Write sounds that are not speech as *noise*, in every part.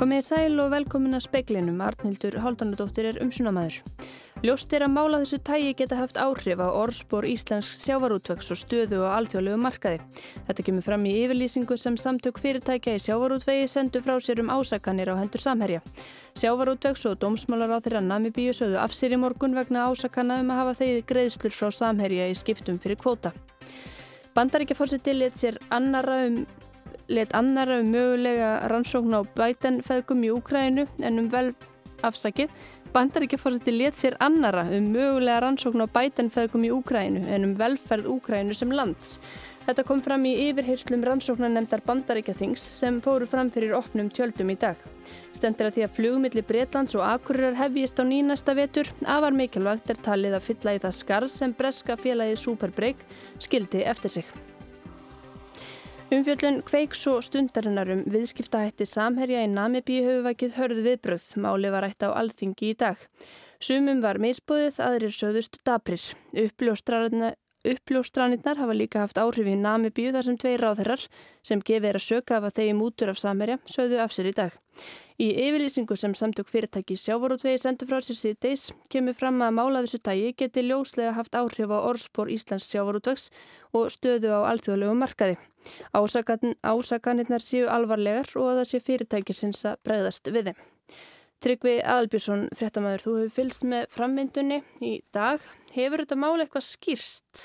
Komið sæl og velkomin að speklinum, Arnhildur Háldanadóttir er umsunamæður. Ljóst er að mála þessu tægi geta haft áhrif á orðspor Íslensk sjávarútvegs og stöðu og alþjóðlegu markaði. Þetta kemur fram í yfirlýsingu sem samtök fyrirtækja í sjávarútvegi sendu frá sér um ásakanir á hendur samherja. Sjávarútvegs og dómsmálar á þeirra Namibíu sögðu af sér í morgun vegna ásakana um að hafa þeir greiðslur frá samherja í skiptum fyrir kvóta. Bandaríkjaforsi let sér annara um let annara um mögulega rannsókn á bætenfeðgum í Úkrænu en um vel afsakið. Bandaríkjaforsetti let sér annara um mögulega rannsókn á bætenfeðgum í Úkrænu en um velferð Úkrænu sem lands. Þetta kom fram í yfirheyrslum rannsóknarnemdar bandaríkjathings sem fóru fram fyrir opnum tjöldum í dag. Stendur að því að flugumilli Breitlands og Akureyrar hefjist á nýnasta vetur afar mikilvægt er talið að fylla í það skarð sem breska félagið Superbreak skildi eftir sig. Umfjöldun kveiks og stundarinnar um viðskiptahætti samherja í Namibíu hefur vakið hörð viðbröð. Máli var ætti á alþingi í dag. Sumum var misbúðið, aðrir söðust daprir. Uppljóstranirnar hafa líka haft áhrif í Namibíu þar sem tvei ráðherrar sem gefið er að söka af að þeim útur af samherja söðu af sér í dag. Í yfirlýsingu sem samtök fyrirtæki sjávarútvegi sendur frá sér síðdeis kemur fram að mála þessu tægi geti ljóslega haft áhrif á orðspor Íslands sjávarútvegs og stöðu á alþjóðlegu markaði. Ásakan, ásakanirnar séu alvarlegar og að það sé fyrirtæki sinns að bregðast við þeim. Tryggvi Aðalbjörnsson, fréttamaður, þú hefur fylst með frammyndunni í dag. Hefur þetta máli eitthvað skýrst?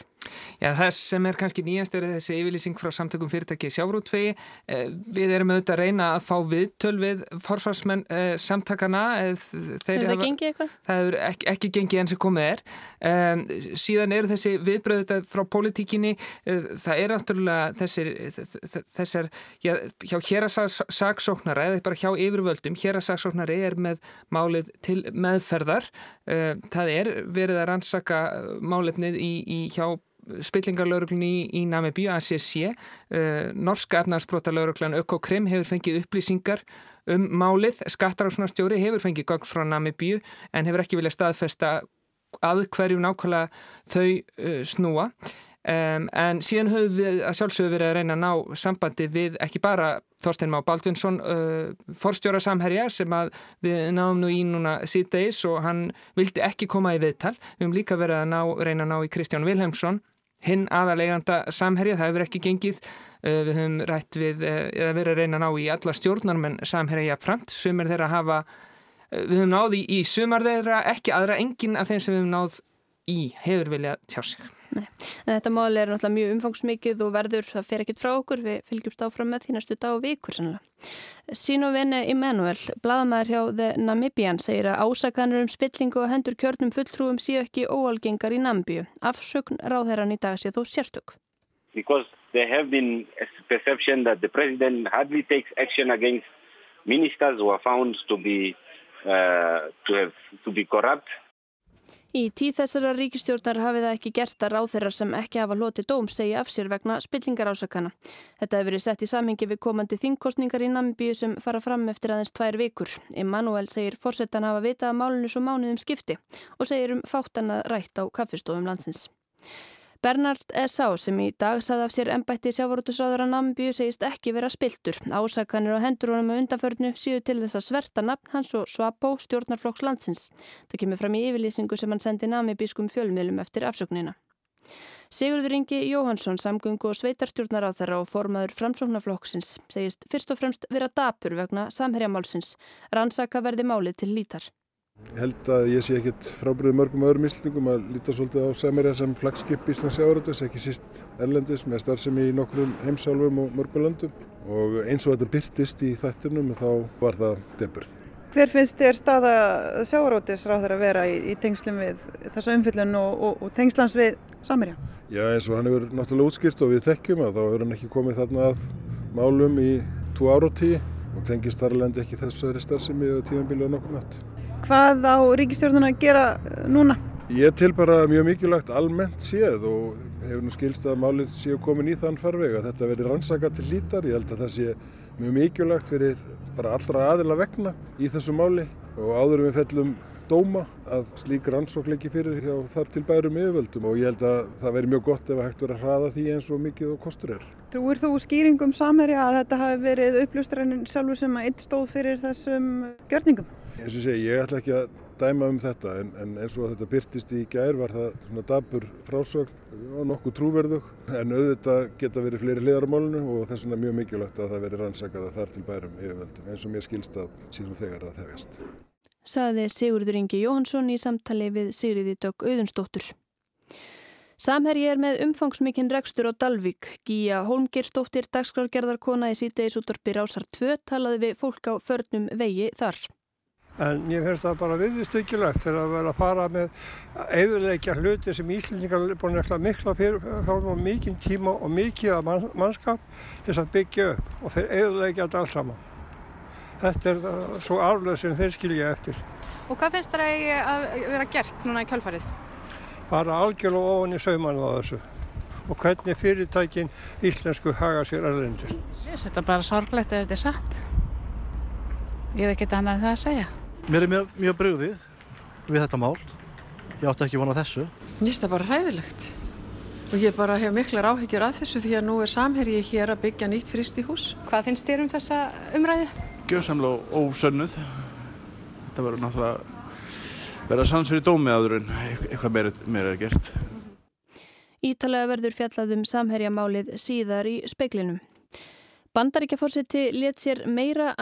Já, það sem er kannski nýjast er þessi yfirlýsing frá samtökum fyrirtæki sjávrútvegi. Eh, við erum auðvitað að reyna að fá viðtöl við forsvarsmenn eh, samtakana. Hefur það gengið eitthvað? Það hefur ekki, ekki gengið eins og komið er. Síðan eru þessi viðbröðu frá politíkinni. Það er náttúrulega þessir, þessar, já, hjá hérasagsóknara eða bara hjá yfirvöldum, hérasagsóknari er með málið til meðferðar. Það er verið að rannsaka málefnið í, í hjá spillingarlauruglun í, í Namibíu, ACC uh, Norska efnarsbrotalauruglun Ökokrim hefur fengið upplýsingar um málið, skattarásnarstjóri hefur fengið gang frá Namibíu en hefur ekki viljað staðfesta að hverju nákvæmlega þau uh, snúa. Um, en síðan höfum við að sjálfsögðu verið að reyna að ná sambandi við ekki bara Þorstein Má Baldvinsson uh, forstjóra samherja sem við náum nú í núna síðdeis og hann vildi ekki koma í viðtal. Við höfum líka verið að ná, reyna að ná í Kristján Vilhelmsson hinn aðaleganda samherja, það hefur ekki gengið. Uh, við höfum rætt við uh, eða verið að reyna að ná í alla stjórnarmenn samherja framt, sumir þeirra hafa uh, við höfum náð í, í sumar þeirra ekki aðra, enginn af þeim sem við höfum náð í hefur viljað tjá sig Nei. En þetta máli er náttúrulega mjög umfangsmikið og verður, það fer ekkit frá okkur, við fylgjumst áfram með því næstu dag og vikur sannlega. Sínu vene Immanuel, bladamæður hjá The Namibian, segir að ásakanur um spillingu og hendur kjörnum fulltrúum séu ekki óalgengar í Nambíu. Afsökn ráðherran í dag sé þó sérstök. Because there have been a perception that the president hardly takes action against ministers who are found to be, uh, to have, to be corrupt Í tíð þessara ríkistjórnar hafi það ekki gerst að ráþeirar sem ekki hafa lotið dóm segja af sér vegna spillingar ásakana. Þetta hefur verið sett í samhengi við komandi þingkostningar í Namibíu sem fara fram eftir aðeins tvær vikur. Immanuel segir fórsetan hafa vitað að málunum svo mánuðum skipti og segir um fáttan að rætt á kaffistofum landsins. Bernard S.A. sem í dag saði af sér ennbætti sjávarútusráður að Namibíu segist ekki vera spiltur. Ásakanir á hendur honum á undanförnu síðu til þess að sverta nafn hans og Svapo stjórnarflokks landsins. Það kemur fram í yfirlýsingu sem hann sendi namibískum fjölmiðlum eftir afsöknina. Sigurður Ingi Jóhansson, samgöngu og sveitarstjórnar á þeirra og formaður framsóknarflokksins segist fyrst og fremst vera dapur vegna samherjamálsins. Rannsaka verði málið til lítar. Ég held að ég sé ekkit frábriðið mörgum öðrum íslendingum að líta svolítið á Samherja sem flagskip Íslands sjáuröldus, ekki síst erlendis með starfsemi í nokkrum heimsálfum og mörgum löndum og eins og þetta byrtist í þættunum þá var það deburð. Hver finnst þér staða sjáuröldus ráður að vera í, í tengslum við þessa umfyllun og, og, og tengslans við Samherja? Já eins og hann hefur náttúrulega útskýrt og við þekkjum að þá hefur hann ekki komið þarna að málum í tvo ára og tíu og tengist þar alveg ekki þessari starfsemi eða tíðanbílu á nokkur nátt. Hvað á ríkistjórnuna að gera núna? Ég til bara mjög mikilvægt almennt séð og hefur nú skilst að málið séu komin í þann farveg að þetta verði rannsaka til lítar. Ég held að það sé mjög mikilvægt fyrir bara allra aðila vegna í þessu máli og áður við fellum dóma að slík rannsók leiki fyrir hjá þar til bærum yfirvöldum og ég held að það veri mjög gott ef að hægt verið að hraða því eins og mikið og kostur er. Trúir þú skýringum samherja að þetta hafi verið upplustrænin sjálfur sem að eitt stóð fyrir þessum gjörningum? Eins og segi, ég ætla ekki að dæma um þetta en, en eins og þetta byrtist í gær var það svona dabur frásögn og nokkuð trúverðug en auðvitað geta verið fleiri hliðar á málunu og þess vegna mjög mikilvægt að það veri rannsakað að þar til bærum yfirvöldum eins og mér skilst að síðan þegar að þefjast. Saði Sigurður Ingi Jóhansson í samtali við Sigriði Dögg Auðunstóttur. Samherji er með umfangsmikinn rekstur á Dalvík. Gíja Holmgirstóttir, dagskrárgerðarkona í síðdeis útvarpi Rásar 2 talaði við fólk á förnum vegi þar. En ég finnst það bara viðstökjulegt þegar að vera að fara með eðurleikja hluti sem Íslandingar er búin að mikla fyrir og mikinn tíma og mikið mann, mannskap til að byggja upp og þeir eðurleikja þetta alls saman. Þetta er svo aflöð sem þeir skilja eftir. Og hvað finnst það að vera gert núna í kjálfarið? Bara algjörlega ofan í sauman á þessu og hvernig fyrirtækin íslensku haga sér erlendir. Þetta er bara sorglegt ef þetta er satt. Ég hef ekkert annað það að segja. Mér er mjög, mjög brugðið við þetta mál. Ég átti ekki vonað þessu. Mér finnst það bara hræðilegt. Og ég bara hef miklar áhyggjur að þessu því að nú er samherji hér að byggja nýtt frist í hús. Hvað finnst þér um þessa umræðu? Gjóðsamlega ósönnuð. Þetta verður náttúrulega verða sannsverið dómi aður en eitthvað meira, meira er gert. Ítalega verður fjallað um samherjamálið síðar í speiklinum. Bandaríkjaforsiti let sér meira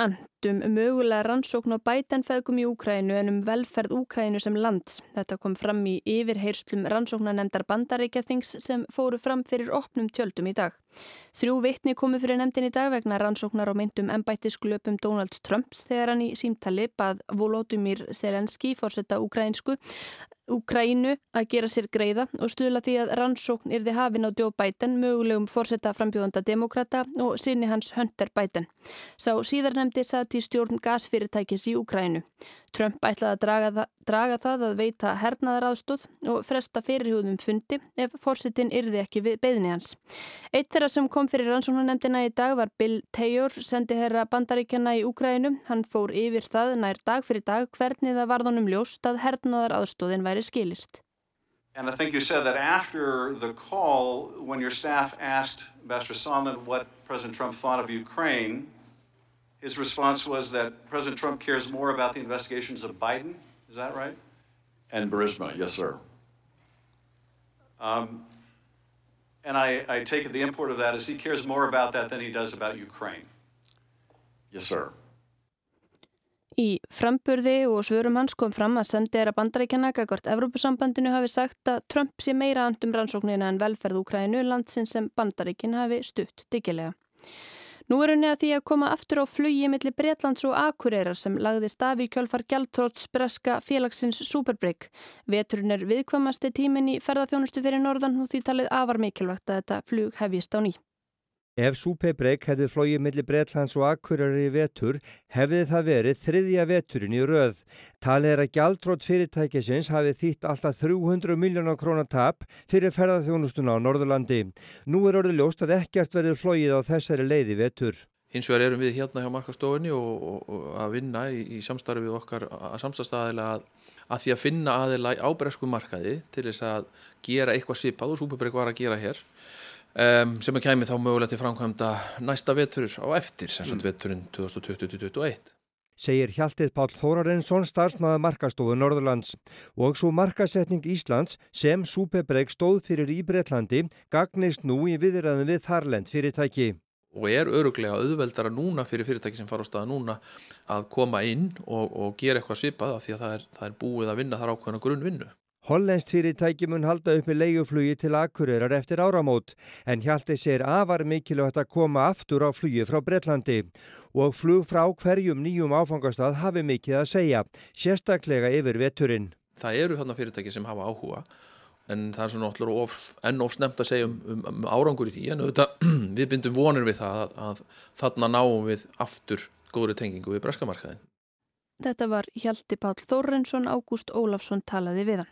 andum mögulega rannsókn á bætenfæðgum í Úkrænu en um velferð Úkrænu sem land. Þetta kom fram í yfirheyrslum rannsóknanemndar bandaríkjathings sem fóru fram fyrir opnum tjöldum í dag. Þrjú vitni komu fyrir nefndin í dag vegna rannsóknar á myndum ennbættisklöpum Donald Trumps þegar hann í símtali bað Volodymyr Zelenski fórsetta úkrænsku Úkrænu að gera sér greiða og stuðla því að rannsókn yrði hafin á Joe Biden mögulegum fórsetta frambjóðanda demokrata og sinni hans Hunter Biden. Sá síðar nefndi satt í stjórn gasfyrirtækis í Úkrænu. Trump ætlaði að draga, það, draga það að veita hernaðar aðstóð og fresta fyrirhjóðum fundi ef fórsetin yrði ekki við beðni hans. Eitt þeirra sem kom fyrir rannsóknarnemdina í dag var Bill Taylor, sendi herra bandaríkjana í Úkrænu. Hann fór yfir það nær dag fyrir dag hvernig það varðunum ljóst að hernaðar aðstóðin væri skilirt. And I think you said that after the call, when your staff asked Ambassador Sondland what President Trump thought of Ukraine, His response was that President Trump cares more about the investigations of Biden. Is that right? And Burisma, yes, sir. Um, and I, I take it the import of that is he cares more about that than he does about Ukraine. Yes, sir. Í framburði og svörum hans kom fram að sendi er að bandarækjana gagvart Evrópusambandinu hafi sagt að Trump sé meira andum rannsóknina en velferð Úkrænu landsin sem bandarækin hafi stutt diggilega. Nú er henni að því að koma aftur á flugi millir Breitlands og Akureyrar sem lagði stafi í kjölfar gjaldtróts breska félagsins Superbreak. Veturinn er viðkvamasti tímin í ferðarþjónustu fyrir norðan og því talið afar mikilvægt að þetta flug hefjist á ný. Ef Súpebrek hefði flóið millir Breitlands og Akureyri í vetur hefði það verið þriðja veturinn í röð. Talið er að gjaldrótt fyrirtækisins hafi þýtt alltaf 300 miljónar krónar tap fyrir ferðarþjónustuna á Norðurlandi. Nú er orðið ljóst að ekkert verður flóið á þessari leiði vetur. Hins vegar erum við hérna hjá markastofunni og, og, og að vinna í, í samstarfi við okkar að samstagstaðilega að, að því að finna aðeila á bresku markaði til þess að gera eitthvað svipað og Súpebrek var að gera hér. Um, sem er kæmið þá mögulega til framkvæmda næsta vetur á eftir, sem sagt mm. veturinn 2020-2021. Segir Hjaltið Pál Þórarensson starfsmaður markastofu Norðurlands og svo markasetning Íslands sem Súpebreg stóð fyrir í Breitlandi gagnist nú í viðræðin við Þarlend fyrirtæki. Og er öruglega auðveldara núna fyrir fyrirtæki sem fara á staða núna að koma inn og, og gera eitthvað svipað af því að það er, það er búið að vinna þar ákveðna grunnvinnu. Hollenskt fyrirtæki mun halda upp með leiðuflugi til Akureyrar eftir áramót en Hjalti sér afar mikilvægt að koma aftur á flugi frá Breitlandi og flug frá hverjum nýjum áfangastað hafi mikið að segja, sérstaklega yfir veturinn. Það eru þarna fyrirtæki sem hafa áhuga en það er svona náttúrulega of, enn of snemt að segja um, um, um árangur í því en auðvitað, *clears throat* við bindum vonir við það að, að þarna náum við aftur góðri tengingu við breskamarkaðin. Þetta var Hjalti Pál Þórensson, Ágúst Ólafsson talaði við hann.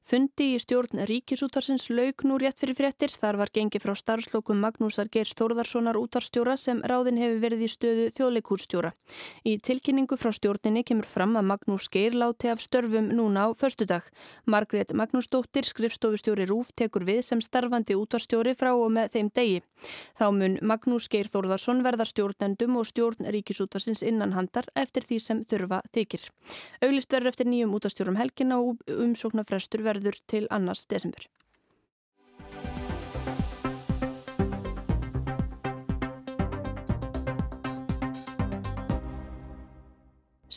Fundi í stjórn Ríkisútvarsins laug nú rétt fyrir fréttir. Þar var gengið frá starfslokum Magnúsar Geir Stórðarssonar útvarstjóra sem ráðin hefur verið í stöðu þjóðleikúrstjóra. Í tilkynningu frá stjórninni kemur fram að Magnús Geir láti af störfum núna á förstudag. Margrét Magnúsdóttir, skrifstofustjóri Rúf, tekur við sem starfandi útvarstjóri frá og með þeim degi. Þá mun Magnús Geir Þórðarsson verða stjórnendum og stjórn Ríkisútvarsins innan handar eftir því sem þurfa þykir. Verður til annars desember.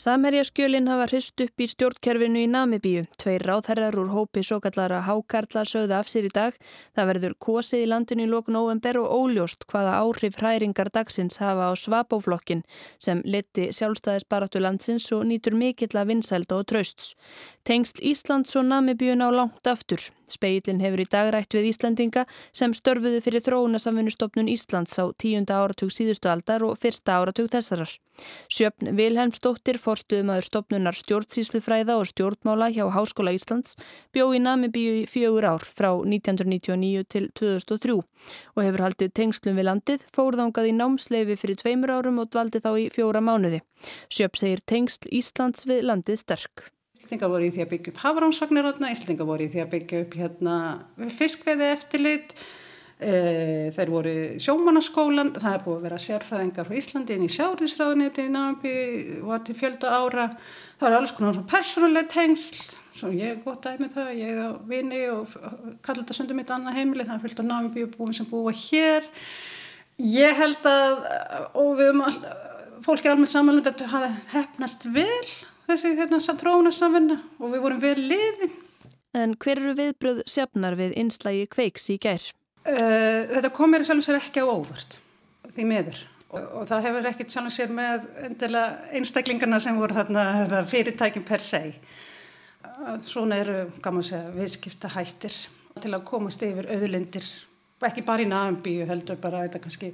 Samherjaskjölinn hafa hrist upp í stjórnkerfinu í Namibíu. Tveir ráðherrar úr hópi svo kallara hákarla sögðu af sér í dag. Það verður kosið í landinu í lókun óvember og óljóst hvaða áhrif hræringar dagsins hafa á svapóflokkin sem leti sjálfstæðisbaráttu landsins og nýtur mikill að vinsælda og trausts. Tengst Íslands og Namibíun á langt aftur. Speilin hefur í dag rætt við Íslandinga sem störfuðu fyrir þróunasamvinnustofnun Íslands á tíunda áratug síðustu aldar og fyrsta áratug þessarar. Sjöfn Vilhelmsdóttir, forstuðumadur stopnunar stjórnsýslufræða og stjórnmála hjá Háskóla Íslands, bjó í Namibíu í fjögur ár frá 1999 til 2003 og hefur haldið tengslum við landið, fórðangað í námsleifi fyrir tveimur árum og dvaldi þá í fjóra mánuði. Sjöfn segir tengsl Íslands við landið sterk. Íslingar voru í því að byggja upp hafránsvagnir Íslingar voru í því að byggja upp hérna, fiskveði eftirlit þeir voru sjómanaskólan það er búið að vera sérfræðingar frá Íslandi inn í sjáriðsráðuniti í Nábi var til fjölda ára. Það er alls konar persónuleg tengsl svo ég er gott dæmi það ég er vini og kallar þetta sundum mitt annað heimili það er fylgt á Nábi búin sem búa hér. Ég held að og við um all, fólk er alveg samanlund að þetta hafa hefnast vel þessi hérna trónarsamvinna og við vorum vel liðin. En hver eru viðbröð sjafnar við einslægi kveiks í gær? Uh, þetta komir sjálf sér ekki á óvart því miður. Og, og það hefur ekkert sjálf sér með einstaklingarna sem voru þarna fyrirtækin per se. Svona eru segja, viðskipta hættir til að komast yfir auðlindir ekki bara í náðanbíu heldur bara þetta kannski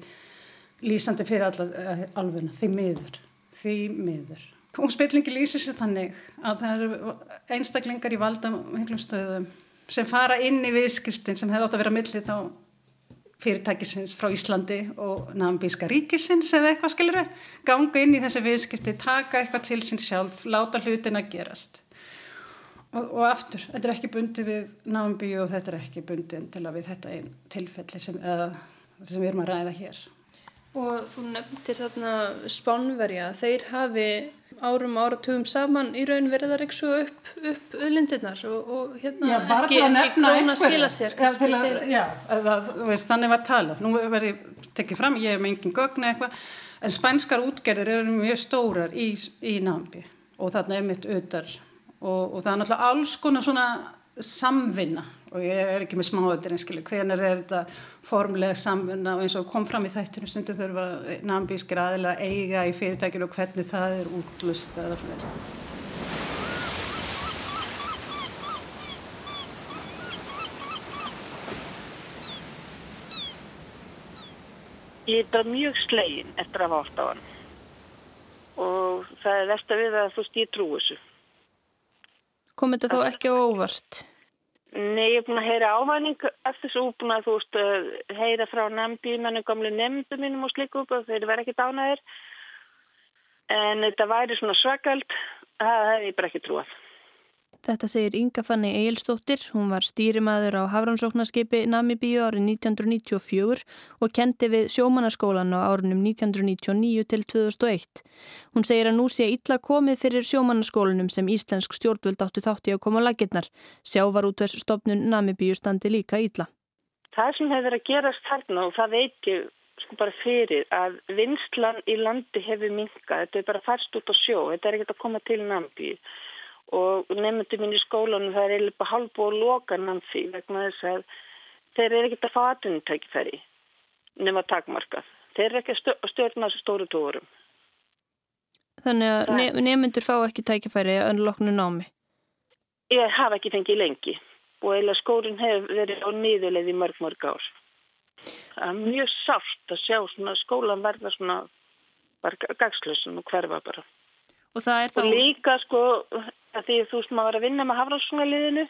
lýsandi fyrir alla alvegna því miður því miður. Og spillingi lýsir sér þannig að það eru einstaklingar í valda miklum stöðum sem fara inn í viðskiptin sem hefði átt að vera millið þá fyrirtækisins frá Íslandi og nambíska ríkisins eða eitthvað skilur ganga inn í þessi viðskipti, taka eitthvað til sín sjálf, láta hlutin að gerast. Og, og aftur þetta er ekki bundi við nambíu og þetta er ekki bundi til að við þetta einn tilfelli sem, eða, sem við erum að ræða hér. Og þú nefndir þarna Spánverja, þeir hafi árum og áratugum saman í raun verið að riksu upp, upp öðlindirnar og, og hérna já, ekki, ekki króna að skila sér já, að, já, það, veist, þannig var talað. Nú verður tekið fram, ég hef með engin gögn eitthvað, en spænskar útgerðir eru mjög stórar í, í námbi og þarna er mitt auðar og, og það er náttúrulega alls konar svona samvinna. Og ég er ekki með einskilur, hvernig er þetta formlega samvinna? Og eins og kom fram í þættinu stundu þurfa nambískir aðeila eiga í fyrirtækinu og hvernig það er útlust eða svona þess að Ég er bara mjög slegin eftir að vátt á hann og það er verst að við að þú veist ég trú þessu. Kom þetta þá ekki óvart? Nei, ég er búin að heyra ávæning eftir svo búin að þú veist heyra frá nefndi mennu gamlu nefndu mínum og sliku upp og þeir verði ekki dánaðir en þetta væri svona svakald það hefði ég bara ekki trúað. Þetta segir Inga Fanni Egilstóttir, hún var stýrimaður á Hafrannsóknarskipi Namibíu árið 1994 og kendi við sjómanaskólan á árunum 1999 til 2001. Hún segir að nú sé illa komið fyrir sjómanaskólanum sem íslensk stjórnvöld áttu þátti að koma á laginnar. Sjávarútversstofnun Namibíu standi líka illa. Það sem hefur að gerast þarna og það veit ég sko bara fyrir að vinslan í landi hefur minkað. Þetta er bara færst út á sjó, þetta er ekkert að koma til Namibíu og nefndum minn í skólanum það er eiginlega bara halbú og loka namfi vegna þess að þeir eru ekkert að fá aðtunutækifæri nema takmarkað. Þeir eru ekki að stjórna þessu stóru tórum. Þannig að ne nefndur fá ekki tækifæri að loknu námi? Ég hafa ekki fengið lengi og eiginlega skólinn hefur verið á nýðuleið í mörg mörg ár. Það er mjög sátt að sjá skólan verða svona gagslösun og hverfa bara. Og. Og líka sko að því þú veist maður var að vinna með hafrálsungaliðinu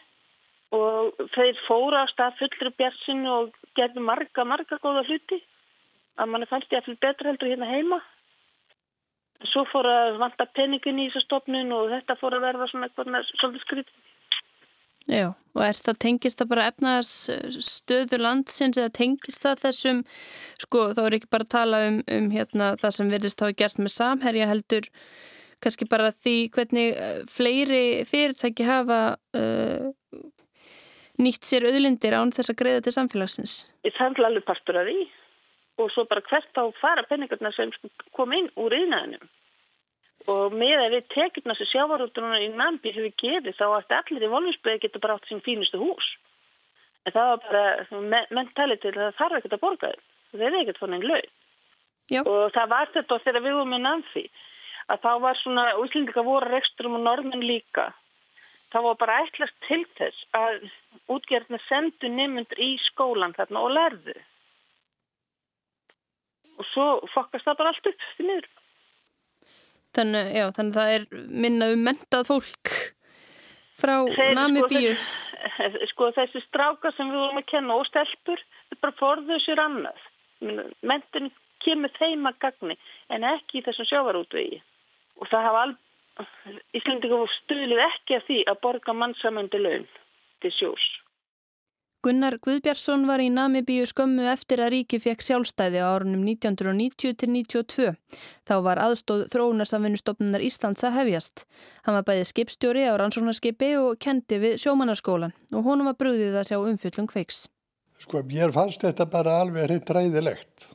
og þeir fóra á stað fullur björnsin og gerði marga, marga góða hluti að mann fannst ég að fyrir betra heldur hérna heima. Svo fór að vanta peningin í þessu stofnun og þetta fór að verða svona eitthvað svolítið skrítið. Já, og er það tengist það bara efnaðars stöðu landsins eða tengist það þessum, sko þá er ekki bara að tala um, um hérna, það sem verðist hafa gerst með samherja heldur kannski bara því hvernig uh, fleiri fyrirtæki hafa uh, nýtt sér auðlindir án þess að greiða til samfélagsins. Það er alveg partur af því og svo bara hvert á fara peningarna sem kom inn úr yðnaðinum. Og með að við tekjum þessu sjávarútununa í nambi sem við gefið þá ætti allir í volvinsbreið geta bara átt sín fínustu hús. En það var bara mentalitil að það þarf ekkert að borga þau. Það er ekkert fann einn laug. Já. Og það var þetta þegar við vorum með nambi að þá var svona útlendika voru reksturum og norðmenn líka. Það var bara ætlast til þess að útgerðna sendu nefnundur í skólan þarna og lærðu og svo fokkast það bara allt upp því niður. Þannig, já, þannig það er minna um mentað fólk frá Namibíu. Sko, sko þessi stráka sem við vorum að kenna og stelpur, það bara forðuðu sér annað. Mentin kemur þeim að gagni en ekki í þessum sjávarútvegi. Og það hafa Íslandika stuðlið ekki að því að borga mannsamöndi laun til sjós. Gunnar Guðbjörnsson var í Namibíu skömmu eftir að ríki fekk sjálfstæði á árunum 1990-92. Þá var aðstóð þróunarsamvinnustofnunar Íslands að hefjast. Hann var bæðið skipstjóri á rannsóknarskipi og kendi við sjómanarskólan og honum var brúðið að sjá umfjöllum kveiks. Sko, mér fannst þetta bara alveg hreint ræðilegt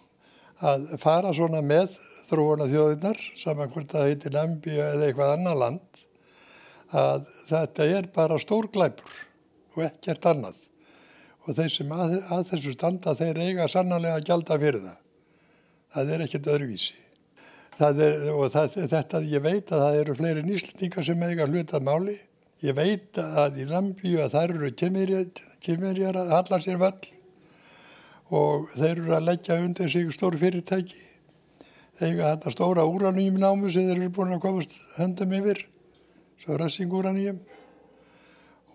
að fara svona með þróunarþjóðinar, saman hvort það heitir Namibíu eða eitthvað annar land, að þetta er bara stórglæpur og ekkert annað og þeir sem að, að þessu standa þeir eiga sannanlega að gjalda fyrir það. Það er ekkert öðruvísi. Er, og það, þetta, ég veit að það eru fleiri nýslendingar sem eiga hlutað máli. Ég veit að í Lambíu að það eru kymverjar að halla sér vall og þeir eru að leggja undir sig stór fyrirtæki. Eiga þetta stóra úranýjum námu sem þeir eru búin að komast höndum yfir, svo rassingúranýjum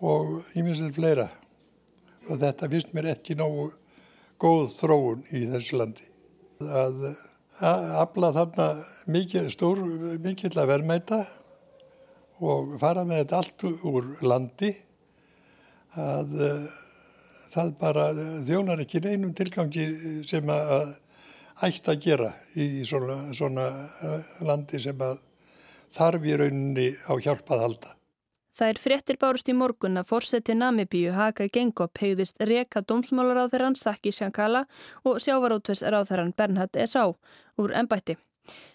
og íminnslegt fleira og þetta finnst mér ekki nógu góð þróun í þessu landi. Að afla þarna mikið stór, mikill að verðmæta og fara með þetta allt úr landi að það bara þjónar ekki neinum tilgangi sem að ætti að gera í svona, svona landi sem að þarf í rauninni á hjálpað halda. Það er fréttir bárust í morgun að fórseti Namibíu Haka Gengop hegðist reka dómsmálaráþarann Saki Shankala og sjávarótversráþarann Bernhard S.A. úr ennbætti.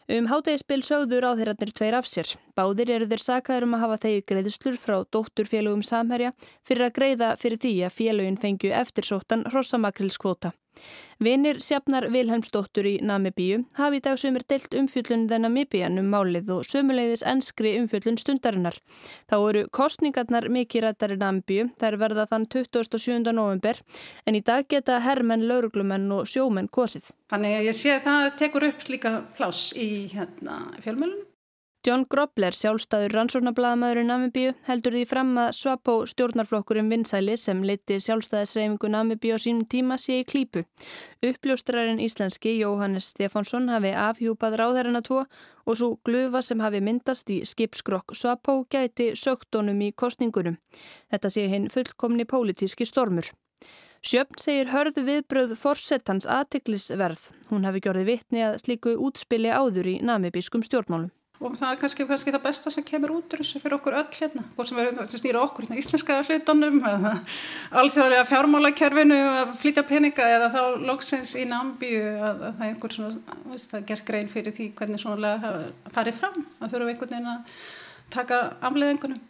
Um hátegispil sögðu ráþirarnir tveir af sér. Báðir eru þeir sakaður um að hafa þegi greiðslur frá dótturfélögum samherja fyrir að greiða fyrir því að félögin fengju eftirsóttan hrossamakrilskvota. Vinir Sjafnar Vilhelmsdóttur í Namibíu hafi í dag sömur deilt umfjöllun þennan Namibían um málið og sömuleiðis enskri umfjöllun stundarinnar. Þá eru kostningarnar mikið rættar í Namibíu, þær verða þann 27. november en í dag geta herrmenn, lauruglumenn og sjómenn kosið. Þannig að ég sé að það tekur upp líka pláss í hérna, fjölmjölunum. John Grobler, sjálfstæður rannsóknarbladamæður í Namibíu, heldur því fram að Svapo stjórnarflokkurinn vinsæli sem leiti sjálfstæðisreifingu Namibíu á sínum tíma sé í klípu. Uppljóstrarinn íslenski Jóhannes Stefánsson hafi afhjúpað ráðherrana tvo og svo glufa sem hafi myndast í skipskrokk Svapo gæti sögtónum í kostningunum. Þetta sé hinn fullkomni pólitíski stormur. Sjöfn segir hörðu viðbröð forsettans aðtiklisverð. Hún hafi gjörði vitni að slíku útspili áður í namibískum stjórnmálum og það er kannski, kannski það besta sem kemur út þessu fyrir okkur öll hérna, hvort sem er snýra okkur hérna íslenska hlutunum alþjóðlega fjármálakerfinu að flytja peninga eða þá loksins í nambíu að, að það er einhver svona, veist, það er gert grein fyrir því hvernig svona farið fram, að þurfum einhvern veginn að taka afleðingunum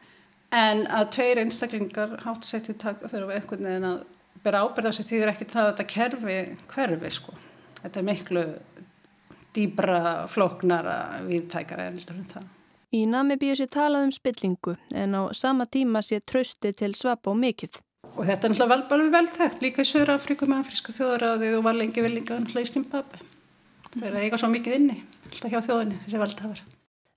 en að tveir einstaklingar hátsetti þurfum einhvern veginn að bera ábyrða þessu því það er ekki það að þetta kerfi hverfi sko, þetta er miklu dýbra, flóknara viðtækara endur en það. Í Namibíu sé talað um spillingu en á sama tíma sé trösti til svapa og mikill. Og þetta er náttúrulega vel, vel þekkt líka í Söður Afríku með afrísku þjóðaráði og var lengi vel líka náttúrulega í Stimbabwe. Það er eiga svo mikið inni, alltaf hjá þjóðinni þessi veldhafar.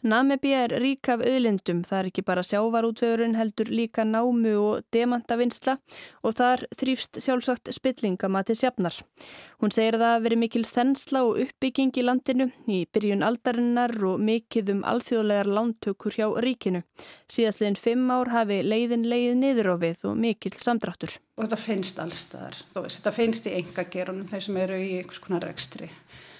Namibíu er rík af auðlindum, það er ekki bara sjávarútvegurinn heldur líka námu og demantavinsla og þar þrýfst sjálfsagt spillinga til sjafnar. Hún segir að það veri mikil þensla og uppbygging í landinu í byrjun aldarinnar og mikið um alþjóðlegar lántökur hjá ríkinu. Síðastleginn fimm ár hafi leiðin leið niður á við og mikil samdráttur. Og þetta finnst allstaðar, þetta finnst í enga gerunum þeir sem eru í einhvers konar rekstri.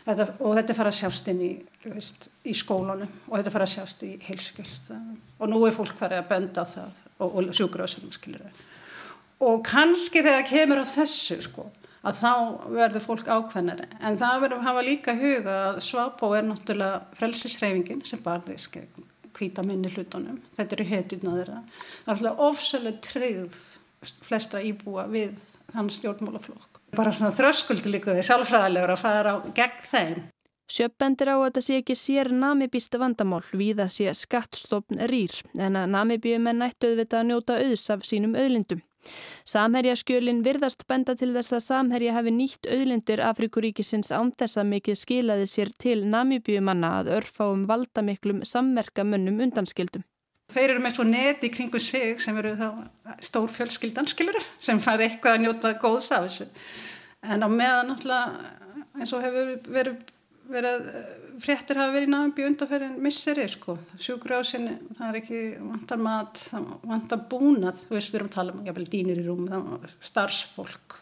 Þetta, og þetta fara að sjást inn í, veist, í skólunum og þetta fara að sjást í heilsugjöld og nú er fólk farið að benda það og, og það og kannski þegar kemur á þessu sko að þá verður fólk ákveðnari. En það verður að hafa líka huga að Svapó er náttúrulega frelsisreifingin sem barðisk hvita minni hlutunum. Þetta eru hetjurna þeirra. Það er alltaf ofsalega tryggð flestra íbúa við hans stjórnmálaflokk bara svona þröskuldi líka við sjálfræðilegur að fara gegn þeim. Sjöppendir á að þetta sé ekki sér namibísta vandamál við að sé skattstofn rýr en að namibíumenn nættu auðvitað að njóta auðs af sínum auðlindum. Samherjaskjölin virðast benda til þess að Samherja hafi nýtt auðlindir Afrikuríkisins án þess að mikið skilaði sér til namibíumanna að örfa um valdamiklum samverkamönnum undanskildum. Þeir eru með svo neti kringu sig sem eru þá stór fjölskyldanskilur sem fær eitthvað að njóta góðs af þessu. En á meðan náttúrulega eins og hefur verið, verið fréttir hafa verið í náðum undanferðin misseri sko. Sjúkrásin, það er ekki vantar mat, það vantar búnað, þú veist við erum að tala um jafnvel dýnir í rúm, starfsfólk,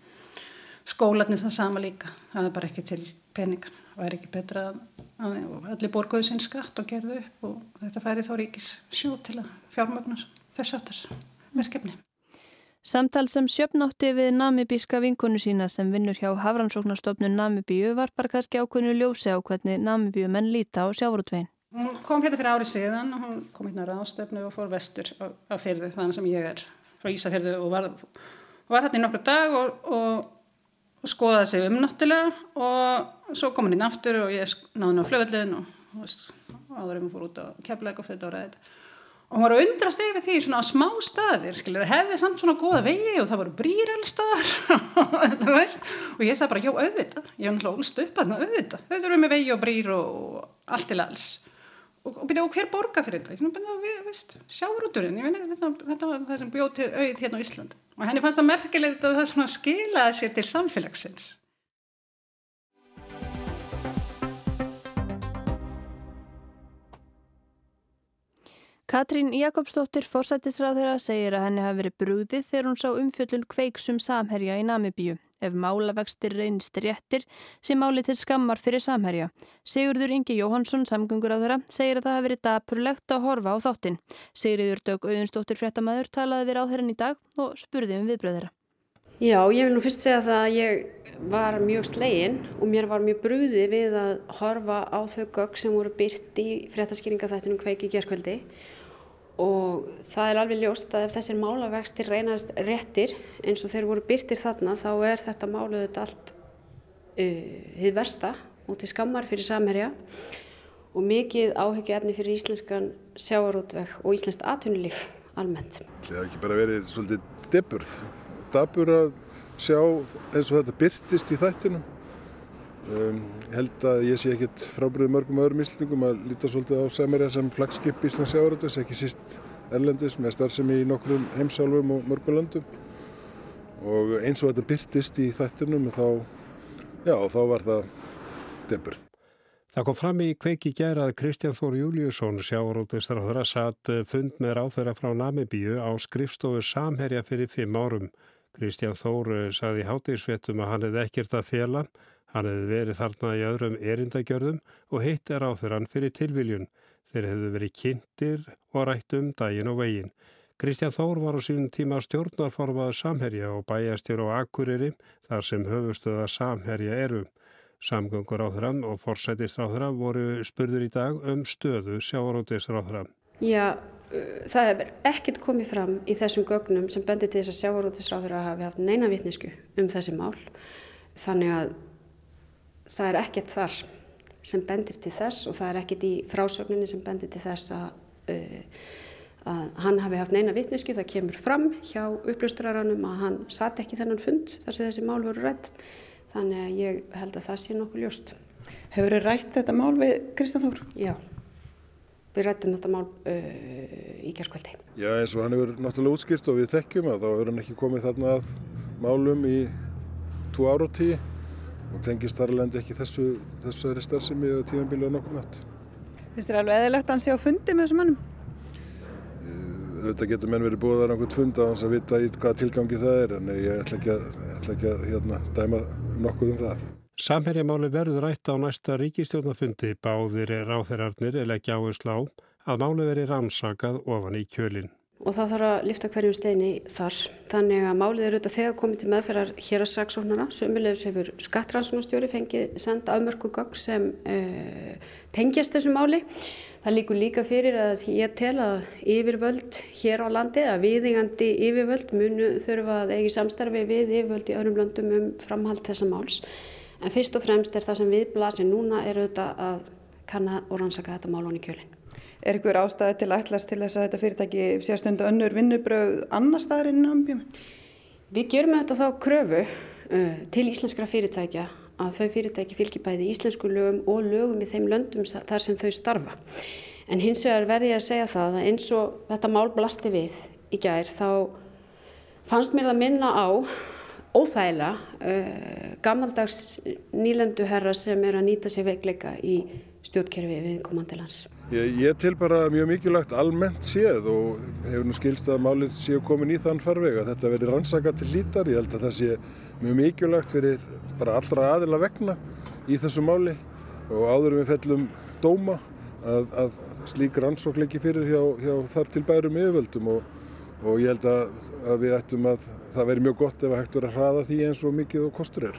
skólanir það sama líka, það er bara ekki til peningan, það er ekki betra að allir borguðu sinn skatt og gerðu upp og þetta færi þá ríkis sjóð til að fjármögnu þess aftar verkefni. Samtal sem sjöfnátti við namibíska vinkonu sína sem vinnur hjá Hafrannsóknarstofnun Namibíu var bara kannski ákveðinu ljósi á hvernig Namibíu menn líta á sjávarútvegin. Hún kom hérna fyrir árið síðan og hún kom hérna ráðstöfnu og fór vestur á, á fyrði þannig sem ég er frá Ísafjörðu og var, var hérna í nokkru dag og, og og skoðaði sig um náttúrulega og svo kom hann inn aftur og ég náði hann á flöðliðin og áður um að fór út á keflæk og þetta. Og hann var að undrast yfir því svona á smá staðir skilur, hefði samt svona goða vegi og það voru brýralstaðar *laughs* og ég sagði bara, já, auðvita ég var náttúrulega ólst upp að það, auðvita þau þurfum með vegi og brýr og allt til alls. Og, og, og hver borga fyrir þetta? Sjáurúturinn þetta, þetta var það sem bjóð til auð hérna á Ísland og henni fannst það merkilegt að það skilaði sér til samfélagsins Katrín Jakobsdóttir fórsættisráð þeirra segir að henni hafi verið brúðið þegar hún sá umfjöllun kveiksum samherja í Namibíu ef málavextir reynist réttir sem máli til skammar fyrir samherja. Sigurður Ingi Jóhansson, samgöngur á þeirra, segir að það hafi verið dapurlegt að horfa á þáttinn. Sigurður Dög Auðunstóttir fréttamaður talaði við ráðherran í dag og spurði um viðbröðira. Já, ég vil nú fyrst segja það að ég var mjög slegin og mér var mjög brúði við að horfa á þau gögg sem voru byrt í fréttaskýringaþættunum kveiki gerðkvöldi og það er alveg ljóst að ef þessir málavextir reynast réttir eins og þeir voru byrtir þarna þá er þetta máluð þetta allt uh, hið versta og til skammar fyrir samherja. Og mikið áhyggju efni fyrir íslenskan sjáarútveg og íslenskt atvinnulíf almennt. Það hefur ekki bara verið svolítið deburð, dabur að sjá eins og þetta byrtist í þættinum Um, held að ég sé ekkert frábriðið mörgum öðrum íslendingum að líta svolítið á Sæmerja sem flagskip Íslands sjáuröldus, ekki síst erlendis með starfsemi í nokkrum heimsálfum og mörgum löndum og eins og þetta byrtist í þættunum þá, já, þá var það deburð. Það kom fram í kveiki gera að Kristján Þór Júliusson sjáuröldusráður að satt fund með ráþöra frá Namibíu á skrifstofu Samherja fyrir fimm árum. Kristján Þór saði hátíðsvettum að hann hefði ekkert að fjela Hann hefði verið þarna í öðrum erindagjörðum og heitt er á þeirran fyrir tilviljun. Þeir hefðu verið kynntir og rætt um daginn og veginn. Kristján Þór var á sínum tíma stjórnarformaður Samherja og bæjastjór á Akureyri þar sem höfustöða Samherja eru. Samgöngur á þeirra og forsætist á þeirra voru spurður í dag um stöðu sjárótis á þeirra. Já, það hefur ekkert komið fram í þessum gögnum sem bendir til þess að á þeirra hafi haft neina vitnisku um þessi mál. Þannig að það er ekkert þar sem bendir til þess og það er ekkert í frásögninni sem bendir til þess að, uh, að hann hafi haft neina vitnesku. Það kemur fram hjá uppljóstraranum að hann satt ekki þennan fund þar sem þessi mál voru rætt. Þannig að ég held að það sé nokkuð ljóst. Hefur þið rætt þetta mál við Kristján Þór? Já. Við rættum þetta mál uh, í gerðskvöldi. Já eins og hann hefur náttúrulega útskýrt og við þekkjum að þá hefur hann ekki komið þarna að málum í tvo ára og tíu og tengist þar alveg ekki þessu, þessari starfsemi eða tíðanbílu á nokkur nátt. Finnst þér alveg eðilegt að hann sé á fundi með þessum mannum? Þetta getur menn verið búið að einhvern fund að hans að vita í hvaða tilgangi það er en ég ætla ekki að, ætla ekki að hérna, dæma nokkuð um það. Samherjamáli verður rætt á næsta ríkistjórnafundi báðir ráþeirarnir eða ekki áherslu á að máli veri rannsakað ofan í kjölinn. Og það þarf að lifta hverjum steini þar. Þannig að málið er auðvitað þegar komið til meðferðar hér að saksóknara. Sömulegis hefur skattrannsóknastjóri fengið senda afmörku gögg sem uh, tengjast þessu máli. Það líkur líka fyrir að ég tel að yfirvöld hér á landi, að viðingandi yfirvöld munu þurfa að eigi samstarfi við yfirvöld í öðrum löndum um framhald þessa máls. En fyrst og fremst er það sem við blasir núna er auðvitað að kanna og rannsaka þetta mál honi kjölinn. Er ykkur ástæði til ætlast til þess að þetta fyrirtæki sé stundu önnur vinnubröð annar staðar inn á ambjum? Við gerum þetta þá kröfu uh, til íslenskra fyrirtækja að þau fyrirtæki fylgji bæði íslensku lögum og lögum í þeim löndum þar sem þau starfa. En hins vegar verði ég að segja það að eins og þetta mál blasti við í gær þá fannst mér það minna á óþægilega uh, gammaldags nýlenduherra sem er að nýta sér veikleika í stjórnkerfi við komandi lands. Ég, ég til bara mjög mikilvægt almennt séð og hefur nú skilst að málið séu komin í þann farveg að þetta veri rannsaka til lítar. Ég held að það sé mjög mikilvægt fyrir bara allra aðila vegna í þessu máli og áður við fellum dóma að, að slík rannsók leiki fyrir hjá, hjá þar til bærum yfirvöldum og, og ég held að, að við ættum að það veri mjög gott ef að hægt verið að hraða því eins og mikið og kostur er.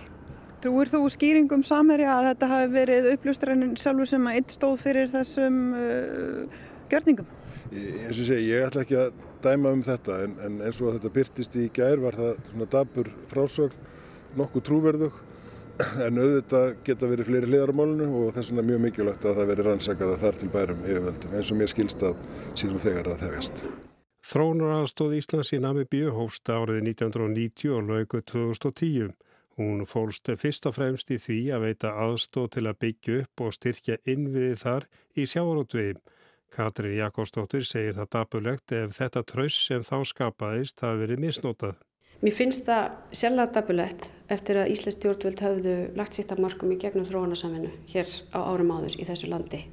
Trúir þú skýringum samherja að þetta hafi verið uppljóstrænin sjálfur sem að eitt stóð fyrir þessum uh, gjörningum? Ég, segi, ég ætla ekki að dæma um þetta en, en eins og þetta byrtist í gær var það svona dabur frásögn, nokkuð trúverðug *clears throat* en auðvitað geta verið fleiri hliðar á málunu og þess vegna mjög mikilvægt að það veri rannsakað að þar til bærum yfirvöldum eins og mér skilst að síðan þegar að þefjast. Þrónaraðstóð Íslands í Namibíu hófst árið 1990 og laugu 2010. Hún fólst fyrst og fremst í því að veita aðstóð til að byggja upp og styrkja innviði þar í sjávarótvegi. Katrin Jakobsdóttir segir það dapulegt ef þetta tröss sem þá skapaðist hafi verið misnótað. Mér finnst það sérlega dapulegt eftir að Íslands stjórnvöld hafðu lagt sitt af markum í gegnum þróunarsaminu hér á árum áður í þessu landi.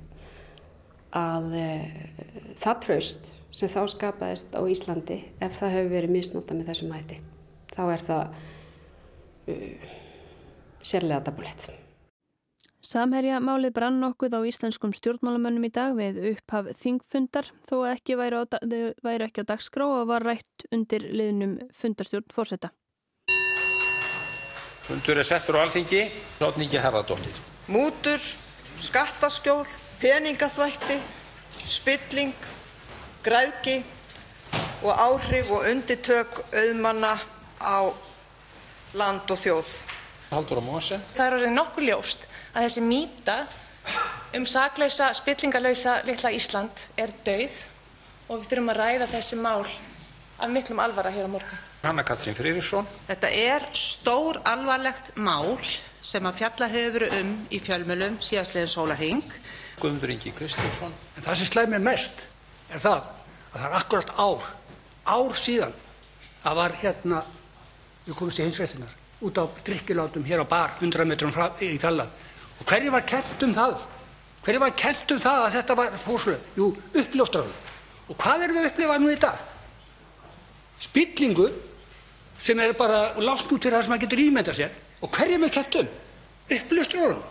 Að e, það tröst sem þá skapaðist á Íslandi ef það hefur verið misnótað með þessum hætti. Þá er það uh, sérlega dapulett. Samherja málið brann nokkuð á íslenskum stjórnmálamönnum í dag við upphaf þingfundar þó ekki væri, á, væri ekki á dagskrá og var rætt undir liðnum fundarstjórn fórseta. Fundur er settur á alþingi, Rótningi Herðardóttir. Mútur, skattaskjól, peningaþvætti, spilling, græðki og áhrif og unditök auðmanna á land og þjóð. Haldur á Móse. Það er orðið nokkuð ljóst að þessi mýta um saklausa, spillingalausa litla Ísland er dauð og við þurfum að ræða þessi mál af miklum alvara hér á morgun. Hanna Katrín Frýrisson. Þetta er stór alvarlegt mál sem að fjalla hefur verið um í fjölmjölum síðastliðin sólarhing. Guðmundur Ingi Kristjánsson. En það sem slæmir mest er það að það er akkurat ár, ár síðan að var hérna, við komumst í hinsveitinar, út á drikkilátum hér á bar, 100 metrum í fjallan. Og hverju var kent um það? Hverju var kent um það að þetta var fórslega? Jú, uppljóstrarum. Og hvað erum við að upplifa nú í dag? Spillingu sem er bara lást út fyrir það sem maður getur ímyndað sér. Og hverjum er kent um? Uppljóstrarum.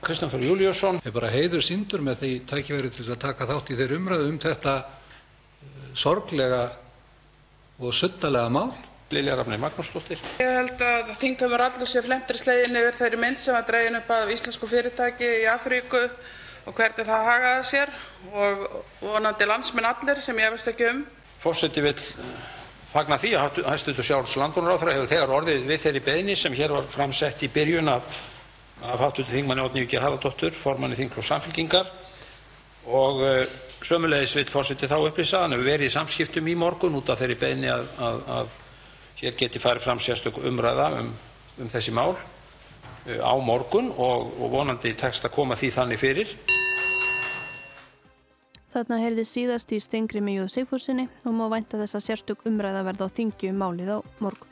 Kristján Þór Júliusson. er bara heiður sindur með því tækifæri til að taka þátt í þeirri umræðu um þetta sorglega og suttalega mál. Lilja Rafnir Magnúsdóttir. Ég held að þingumur allir sé flemtri slegin yfir þeirri mynd sem var dregin upp af íslensku fyrirtæki í Afríku og hvernig það hagaði sér og vonandi landsmenn allir sem ég veist ekki um. Fórseti vill fagna því að hæstv. sjávarútvegs- og landbúnaðarráðherra hefur þegar orðið við þeirri beiðni sem hér var fram sett í byrjun af hv. þingmanni Oddnýju G. Harðardóttur, formanni þingflokks Samfylkingar. Og sömuleiðis vill forseti þá upplýsa að hann hefur verið í samskiptum í morgun út af þeirri beiðni að hér geti farið fram sérstök umræða um þessi mál á morgun og vonandi tekst að koma því þannig fyrir. Þarna heyrði síðast í Stengri Míu Sigfúsinni og má vænta þess að sérstök umræða verða á þingju um málið á morgun.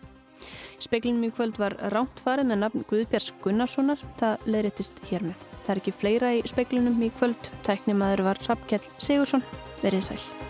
Speklinum í kvöld var ránt farið með nafn Guðbjörns Gunnarssonar, það leirittist hér með. Það er ekki fleira í speklinum í kvöld, tæknimaður var Rappkjell Sigursson, verið sæl.